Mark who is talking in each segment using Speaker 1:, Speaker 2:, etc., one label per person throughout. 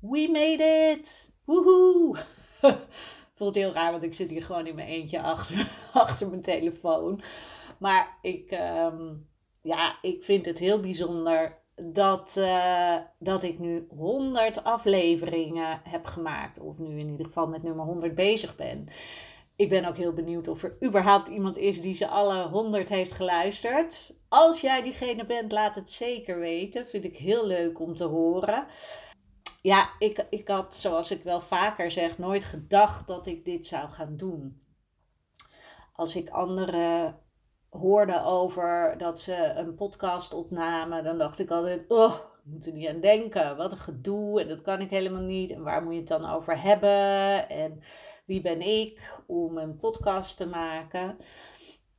Speaker 1: We made it! Woehoe! Voelt heel raar, want ik zit hier gewoon in mijn eentje achter, achter mijn telefoon. Maar ik, ehm, ja, ik vind het heel bijzonder dat, uh, dat ik nu 100 afleveringen heb gemaakt. Of nu in ieder geval met nummer 100 bezig ben. Ik ben ook heel benieuwd of er überhaupt iemand is die ze alle 100 heeft geluisterd. Als jij diegene bent, laat het zeker weten. Vind ik heel leuk om te horen ja, ik, ik had, zoals ik wel vaker zeg, nooit gedacht dat ik dit zou gaan doen. Als ik anderen hoorde over dat ze een podcast opnamen, dan dacht ik altijd: oh, ik moet er niet aan denken. Wat een gedoe en dat kan ik helemaal niet. En waar moet je het dan over hebben? En wie ben ik om een podcast te maken?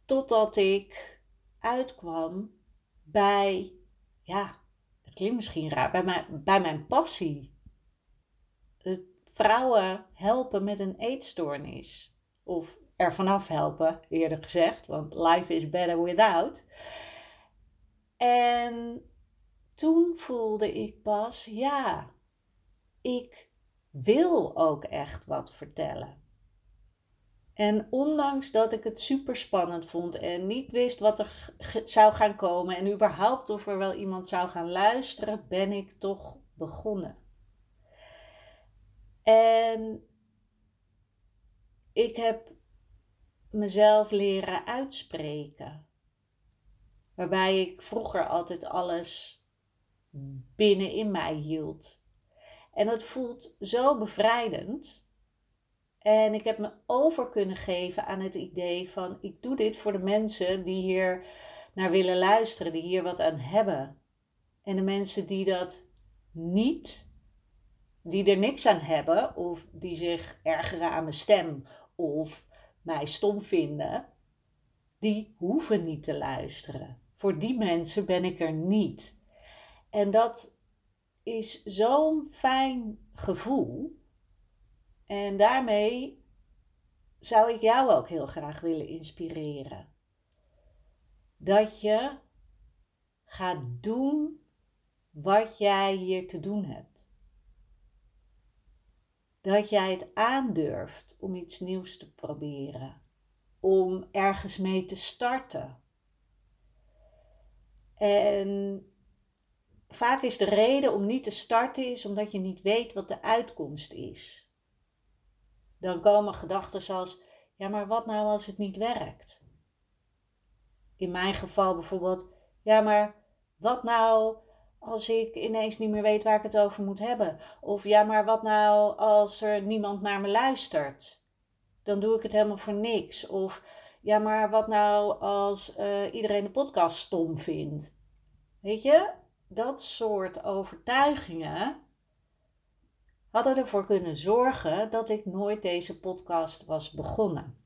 Speaker 1: Totdat ik uitkwam bij, ja, het klinkt misschien raar, bij mijn, bij mijn passie vrouwen helpen met een eetstoornis. Of er vanaf helpen, eerder gezegd, want life is better without. En toen voelde ik pas, ja, ik wil ook echt wat vertellen. En ondanks dat ik het super spannend vond en niet wist wat er zou gaan komen en überhaupt of er wel iemand zou gaan luisteren, ben ik toch begonnen. En ik heb mezelf leren uitspreken. Waarbij ik vroeger altijd alles binnen in mij hield. En het voelt zo bevrijdend. En ik heb me over kunnen geven aan het idee van ik doe dit voor de mensen die hier naar willen luisteren, die hier wat aan hebben. En de mensen die dat niet die er niks aan hebben of die zich ergeren aan mijn stem of mij stom vinden, die hoeven niet te luisteren. Voor die mensen ben ik er niet. En dat is zo'n fijn gevoel. En daarmee zou ik jou ook heel graag willen inspireren. Dat je gaat doen wat jij hier te doen hebt dat jij het aandurft om iets nieuws te proberen, om ergens mee te starten. En vaak is de reden om niet te starten is omdat je niet weet wat de uitkomst is. Dan komen gedachten zoals: ja, maar wat nou als het niet werkt? In mijn geval bijvoorbeeld: ja, maar wat nou als ik ineens niet meer weet waar ik het over moet hebben? Of ja, maar wat nou als er niemand naar me luistert? Dan doe ik het helemaal voor niks. Of ja, maar wat nou als uh, iedereen de podcast stom vindt? Weet je, dat soort overtuigingen hadden ervoor kunnen zorgen dat ik nooit deze podcast was begonnen.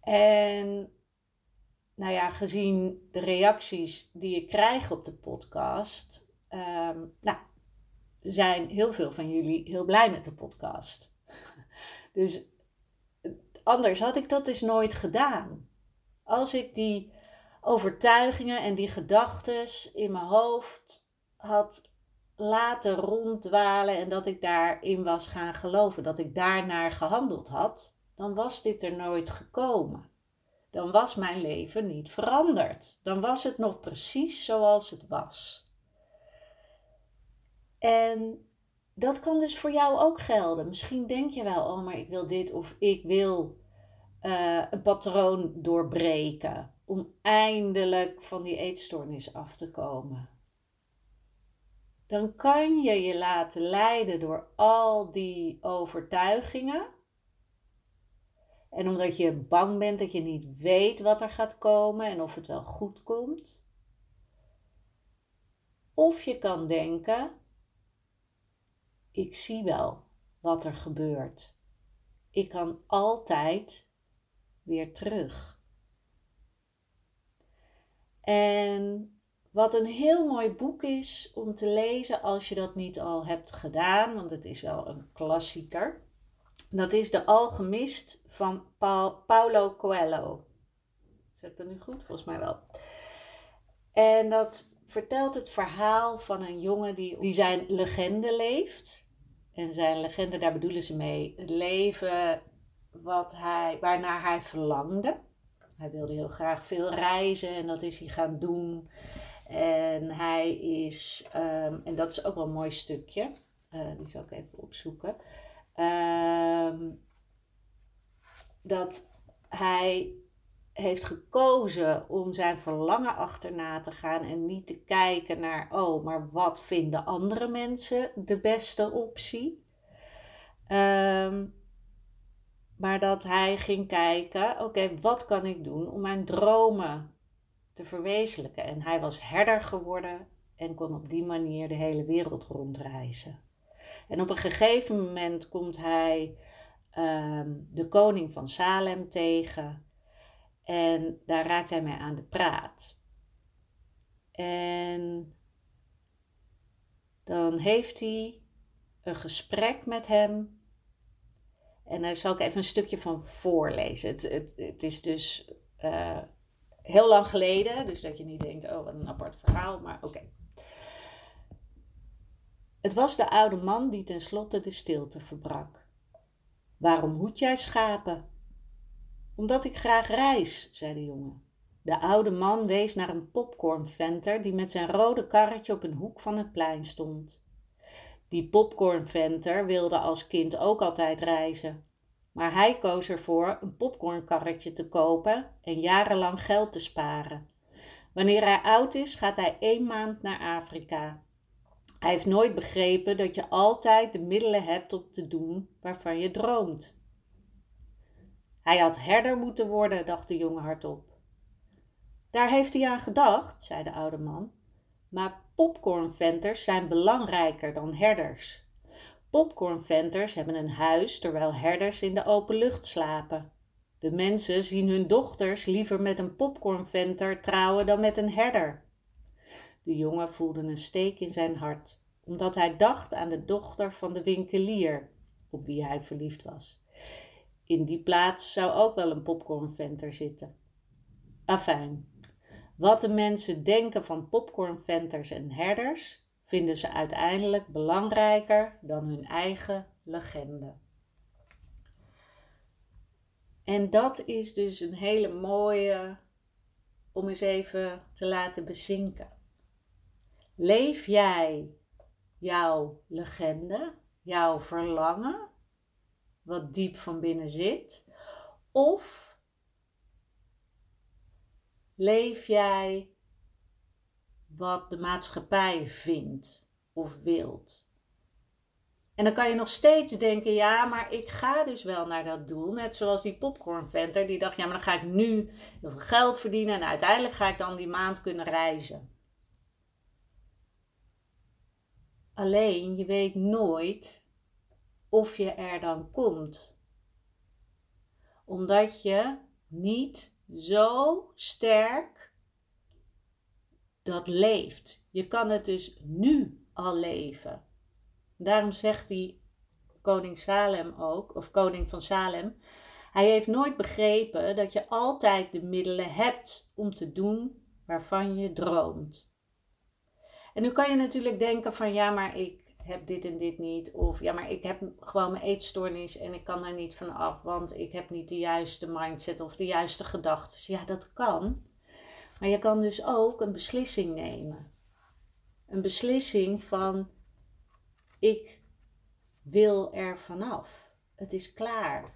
Speaker 1: En nou ja, gezien de reacties die ik krijg op de podcast, um, nou, zijn heel veel van jullie heel blij met de podcast. Dus anders had ik dat dus nooit gedaan. Als ik die overtuigingen en die gedachten in mijn hoofd had laten ronddwalen en dat ik daarin was gaan geloven, dat ik daarnaar gehandeld had, dan was dit er nooit gekomen dan was mijn leven niet veranderd. Dan was het nog precies zoals het was. En dat kan dus voor jou ook gelden. Misschien denk je wel, oh, maar ik wil dit of ik wil uh, een patroon doorbreken om eindelijk van die eetstoornis af te komen. Dan kan je je laten leiden door al die overtuigingen. En omdat je bang bent dat je niet weet wat er gaat komen en of het wel goed komt. Of je kan denken: ik zie wel wat er gebeurt. Ik kan altijd weer terug. En wat een heel mooi boek is om te lezen als je dat niet al hebt gedaan, want het is wel een klassieker. Dat is De Alchemist van Paulo Coelho. Zeg ik dat nu goed? Volgens mij wel. En dat vertelt het verhaal van een jongen die, die zijn legende leeft. En zijn legende, daar bedoelen ze mee het leven wat hij, waarnaar hij verlangde. Hij wilde heel graag veel reizen en dat is hij gaan doen. En hij is, ehm, en dat is ook wel een mooi stukje, uh, die zal ik even opzoeken. Ehm, dat hij heeft gekozen om zijn verlangen achterna te gaan en niet te kijken naar, oh, maar wat vinden andere mensen de beste optie? Um, maar dat hij ging kijken, oké, wat kan ik doen om mijn dromen te verwezenlijken? En hij was herder geworden en kon op die manier de hele wereld rondreizen. En op een gegeven moment komt hij ehm, de koning van Salem tegen en daar raakt hij mee aan de praat. En dan heeft hij een gesprek met hem en daar zal ik even een stukje van voorlezen. Het, het, het is dus uh, heel lang geleden, dus dat je niet denkt, oh wat een apart verhaal, maar oké. Het was de oude man die tenslotte de stilte verbrak. Waarom hoed jij schapen? Omdat ik graag reis, zei de jongen. De oude man wees naar een popcornventer die met zijn rode karretje op een hoek van het plein stond. Die popcornventer wilde als kind ook altijd reizen. Maar hij koos ervoor een popcornkarretje te kopen en jarenlang geld te sparen. Wanneer hij oud is, gaat hij één maand naar Afrika. Hij heeft nooit begrepen dat je altijd de middelen hebt om te doen waarvan je droomt. Hij had herder moeten worden, dacht de jongen hardop. Daar heeft hij aan gedacht, zei de oude man. Maar popcornventers zijn belangrijker dan herders. Popcornventers hebben een huis terwijl herders in de open lucht slapen. De mensen zien hun dochters liever met een popcornventer trouwen dan met een herder. De jongen voelde een steek in zijn hart, omdat hij dacht aan de dochter van de winkelier, op wie hij verliefd was. In die plaats zou ook wel een popcornventer zitten. Afijn, wat de mensen denken van popcornventers en herders, vinden ze uiteindelijk belangrijker dan hun eigen legende. En dat is dus een hele mooie om eens even te laten bezinken. Leef jij jouw legende, jouw verlangen, wat diep van binnen zit? Of leef jij wat de maatschappij vindt of wilt? En dan kan je nog steeds denken, ja, maar ik ga dus wel naar dat doel. Net zoals die popcornventer, die dacht, ja, maar dan ga ik nu heel veel geld verdienen en uiteindelijk ga ik dan die maand kunnen reizen. Alleen, je weet nooit of je er dan komt. Omdat je niet zo sterk dat leeft. Je kan het dus nu al leven. Daarom zegt die koning Salem ook, of koning van Salem, hij heeft nooit begrepen dat je altijd de middelen hebt om te doen waarvan je droomt. En nu kan je natuurlijk denken van ja, maar ik heb dit en dit niet. Of ja, maar ik heb gewoon mijn eetstoornis en ik kan er niet van af, want ik heb niet de juiste mindset of de juiste gedachten. Ja, dat kan. Maar je kan dus ook een beslissing nemen. Een beslissing van ik wil er vanaf. Het is klaar.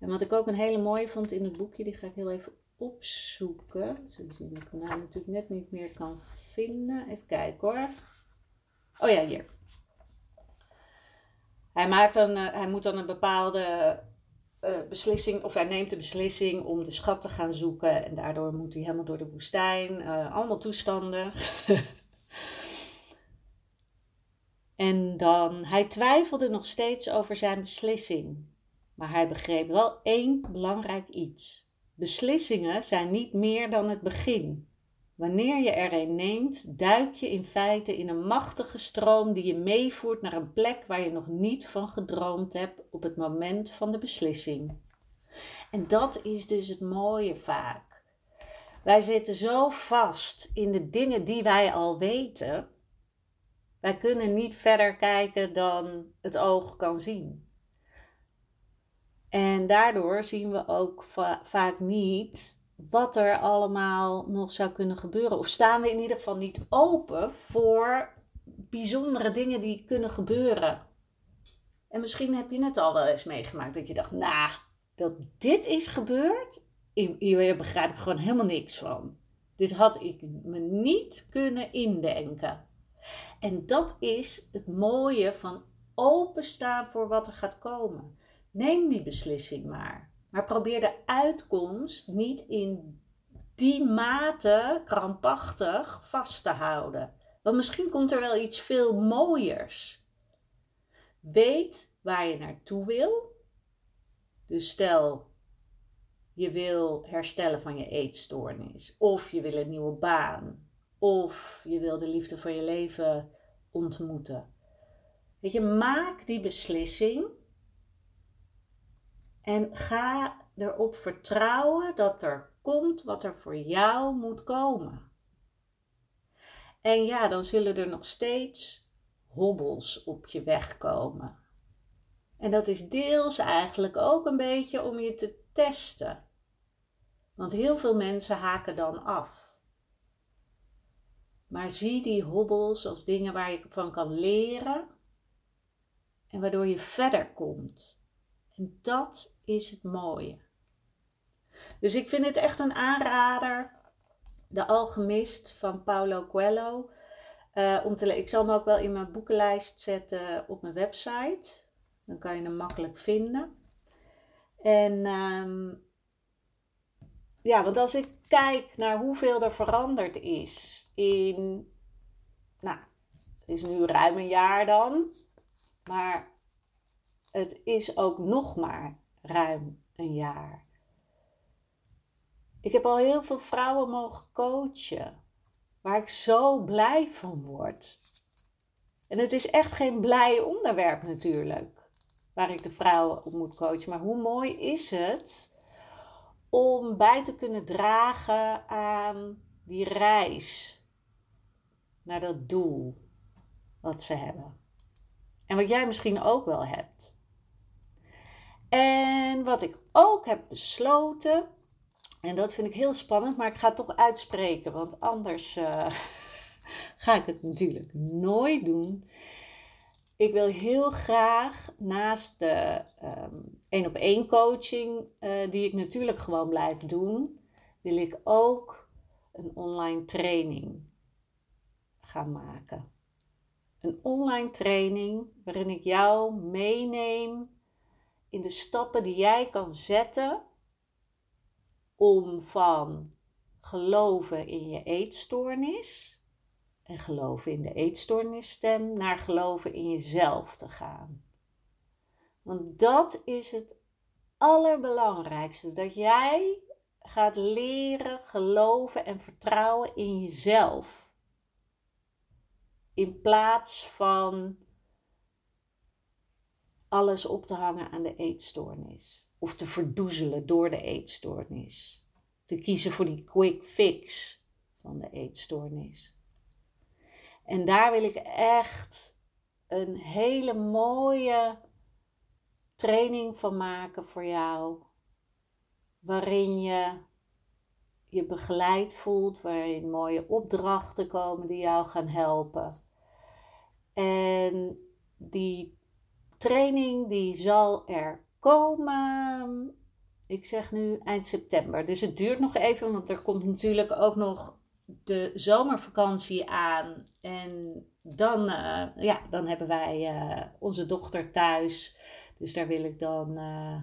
Speaker 1: En wat ik ook een hele mooie vond in het boekje, die ga ik heel even opzoeken. Zullen zien ik hem nou natuurlijk net niet meer kan Even kijken hoor. Oh ja, hier. Hij, maakt dan, uh, hij moet dan een bepaalde uh, beslissing, of hij neemt de beslissing om de schat te gaan zoeken. En daardoor moet hij helemaal door de woestijn. Uh, allemaal toestanden. en dan, hij twijfelde nog steeds over zijn beslissing. Maar hij begreep wel één belangrijk iets. Beslissingen zijn niet meer dan het begin. Wanneer je er een neemt, duik je in feite in een machtige stroom die je meevoert naar een plek waar je nog niet van gedroomd hebt op het moment van de beslissing. En dat is dus het mooie vaak. Wij zitten zo vast in de dingen die wij al weten. Wij kunnen niet verder kijken dan het oog kan zien. En daardoor zien we ook va vaak niet wat er allemaal nog zou kunnen gebeuren. Of staan we in ieder geval niet open voor bijzondere dingen die kunnen gebeuren. En misschien heb je het al wel eens meegemaakt dat je dacht, nou, dat dit is gebeurd, hier begrijp ik gewoon helemaal niks van. Dit had ik me niet kunnen indenken. En dat is het mooie van openstaan voor wat er gaat komen. Neem die beslissing maar. Maar probeer de uitkomst niet in die mate krampachtig vast te houden. Want misschien komt er wel iets veel mooiers. Weet waar je naartoe wil. Dus stel, je wil herstellen van je eetstoornis. Of je wil een nieuwe baan. Of je wil de liefde van je leven ontmoeten. Weet je, maak die beslissing en ga erop vertrouwen dat er komt wat er voor jou moet komen. En ja, dan zullen er nog steeds hobbels op je weg komen. En dat is deels eigenlijk ook een beetje om je te testen. Want heel veel mensen haken dan af. Maar zie die hobbels als dingen waar je van kan leren en waardoor je verder komt. En dat is het mooie. Dus ik vind het echt een aanrader. De Alchemist van Paulo Coelho. Uh, om te, ik zal hem ook wel in mijn boekenlijst zetten op mijn website. Dan kan je hem makkelijk vinden. En um, ja, want als ik kijk naar hoeveel er veranderd is in, nou, het is nu ruim een jaar dan, maar het is ook nog maar ruim een jaar. Ik heb al heel veel vrouwen mogen coachen, waar ik zo blij van word. En het is echt geen blij onderwerp natuurlijk, waar ik de vrouwen op moet coachen. Maar hoe mooi is het om bij te kunnen dragen aan die reis naar dat doel wat ze hebben. En wat jij misschien ook wel hebt. En wat ik ook heb besloten, en dat vind ik heel spannend, maar ik ga het toch uitspreken, want anders uh, ga ik het natuurlijk nooit doen. Ik wil heel graag naast de één op één coaching, uh, die ik natuurlijk gewoon blijf doen, wil ik ook een online training gaan maken. Een online training waarin ik jou meeneem in de stappen die jij kan zetten om van geloven in je eetstoornis en geloven in de eetstoornisstem naar geloven in jezelf te gaan. Want dat is het allerbelangrijkste, dat jij gaat leren geloven en vertrouwen in jezelf. In plaats van alles op te hangen aan de eetstoornis. Of te verdoezelen door de eetstoornis. Te kiezen voor die quick fix van de eetstoornis. En daar wil ik echt een hele mooie training van maken voor jou. Waarin je je begeleid voelt, waarin mooie opdrachten komen die jou gaan helpen. En die training die zal er komen. Ik zeg nu eind september. Dus het duurt nog even, want er komt natuurlijk ook nog de zomervakantie aan. En dan, uh, ja, dan hebben wij uh, onze dochter thuis. Dus daar wil ik dan uh,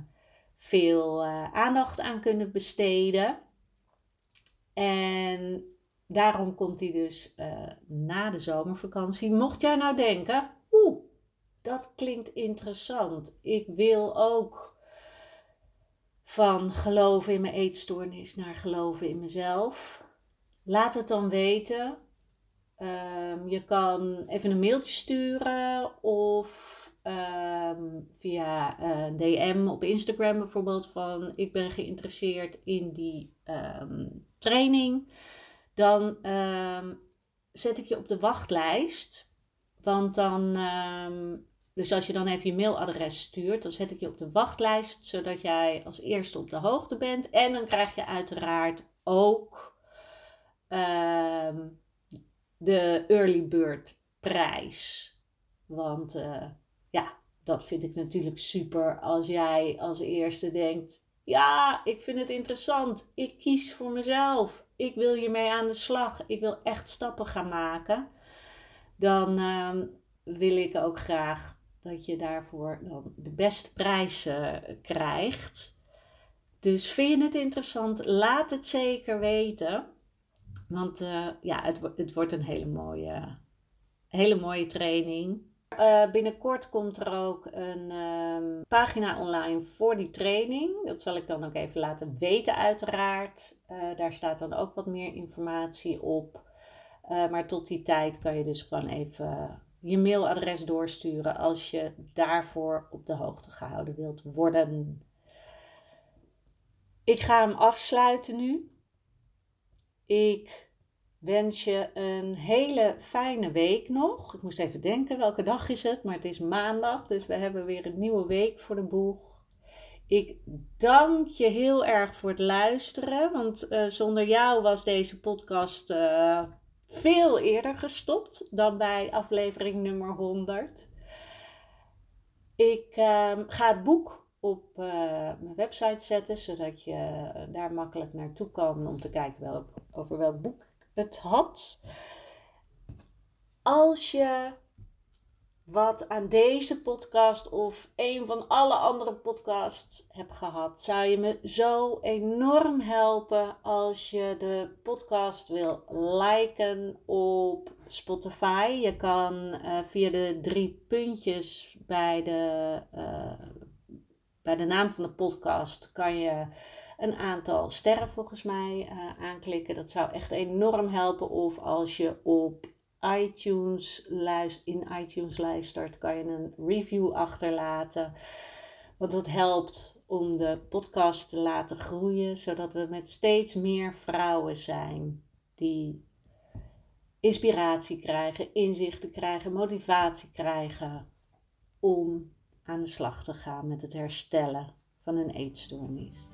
Speaker 1: veel aandacht aan kunnen besteden. En daarom komt hij dus na de zomervakantie. Mocht jij nou denken, oeh, dat klinkt interessant. Ik wil ook van geloven in mijn eetstoornis naar geloven in mezelf. Laat het dan weten. Um, je kan even een mailtje sturen of um, via eh, DM op Instagram bijvoorbeeld van ik ben geïnteresseerd in die um, training. Dan zet ik je op de wachtlijst. Want dan dus als je dan even je mailadres stuurt, dan zet ik je op de wachtlijst, zodat jij als eerste op de hoogte bent. En dan krijg je uiteraard ook uh, de early bird prijs. Want uh, ja, dat vind ik natuurlijk super als jij als eerste denkt: ja, ik vind het interessant. Ik kies voor mezelf. Ik wil hiermee aan de slag. Ik wil echt stappen gaan maken. Dan uh, wil ik ook graag dat je daarvoor de beste prijzen krijgt. Dus vind je het interessant? Laat het zeker weten. Want uh, ja, het, het wordt een hele mooie, hele mooie training. Uh, binnenkort komt er ook een uh, pagina online voor die training. Dat zal ik dan ook even laten weten, uiteraard. Daar staat dan ook wat meer informatie op. maar tot die tijd kan je dus gewoon even je mailadres doorsturen als je daarvoor op de hoogte gehouden wilt worden. Ik ga hem afsluiten nu. Ik wens je een hele fijne week nog. Ik moest even denken welke dag is het, maar het is maandag, dus we hebben weer een nieuwe week voor de boeg. Ik dank je heel erg voor het luisteren, want uh, zonder jou was deze podcast uh, veel eerder gestopt dan bij aflevering nummer 100. Ik uh, ga het boek op uh, mijn website zetten, zodat je daar makkelijk naartoe kan om te kijken welk, over welk boek het had. Als je wat aan deze podcast of een van alle andere podcasts hebt gehad, zou je me zo enorm helpen als je de podcast wil liken op Spotify. Je kan uh, via de drie puntjes bij de, uh, bij de naam van de podcast kan je een aantal sterren volgens mij uh, aanklikken. Dat zou echt enorm helpen. Of als je op iTunes in iTunes luistert, kan je een review achterlaten. Want dat helpt om de podcast te laten groeien, zodat we met steeds meer vrouwen zijn die inspiratie krijgen, inzichten krijgen, motivatie krijgen om aan de slag te gaan met het herstellen van een eetstoornis.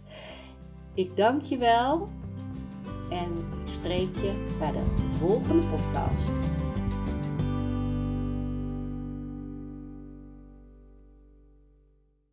Speaker 1: Ik dank je wel en ik spreek je bij de volgende podcast.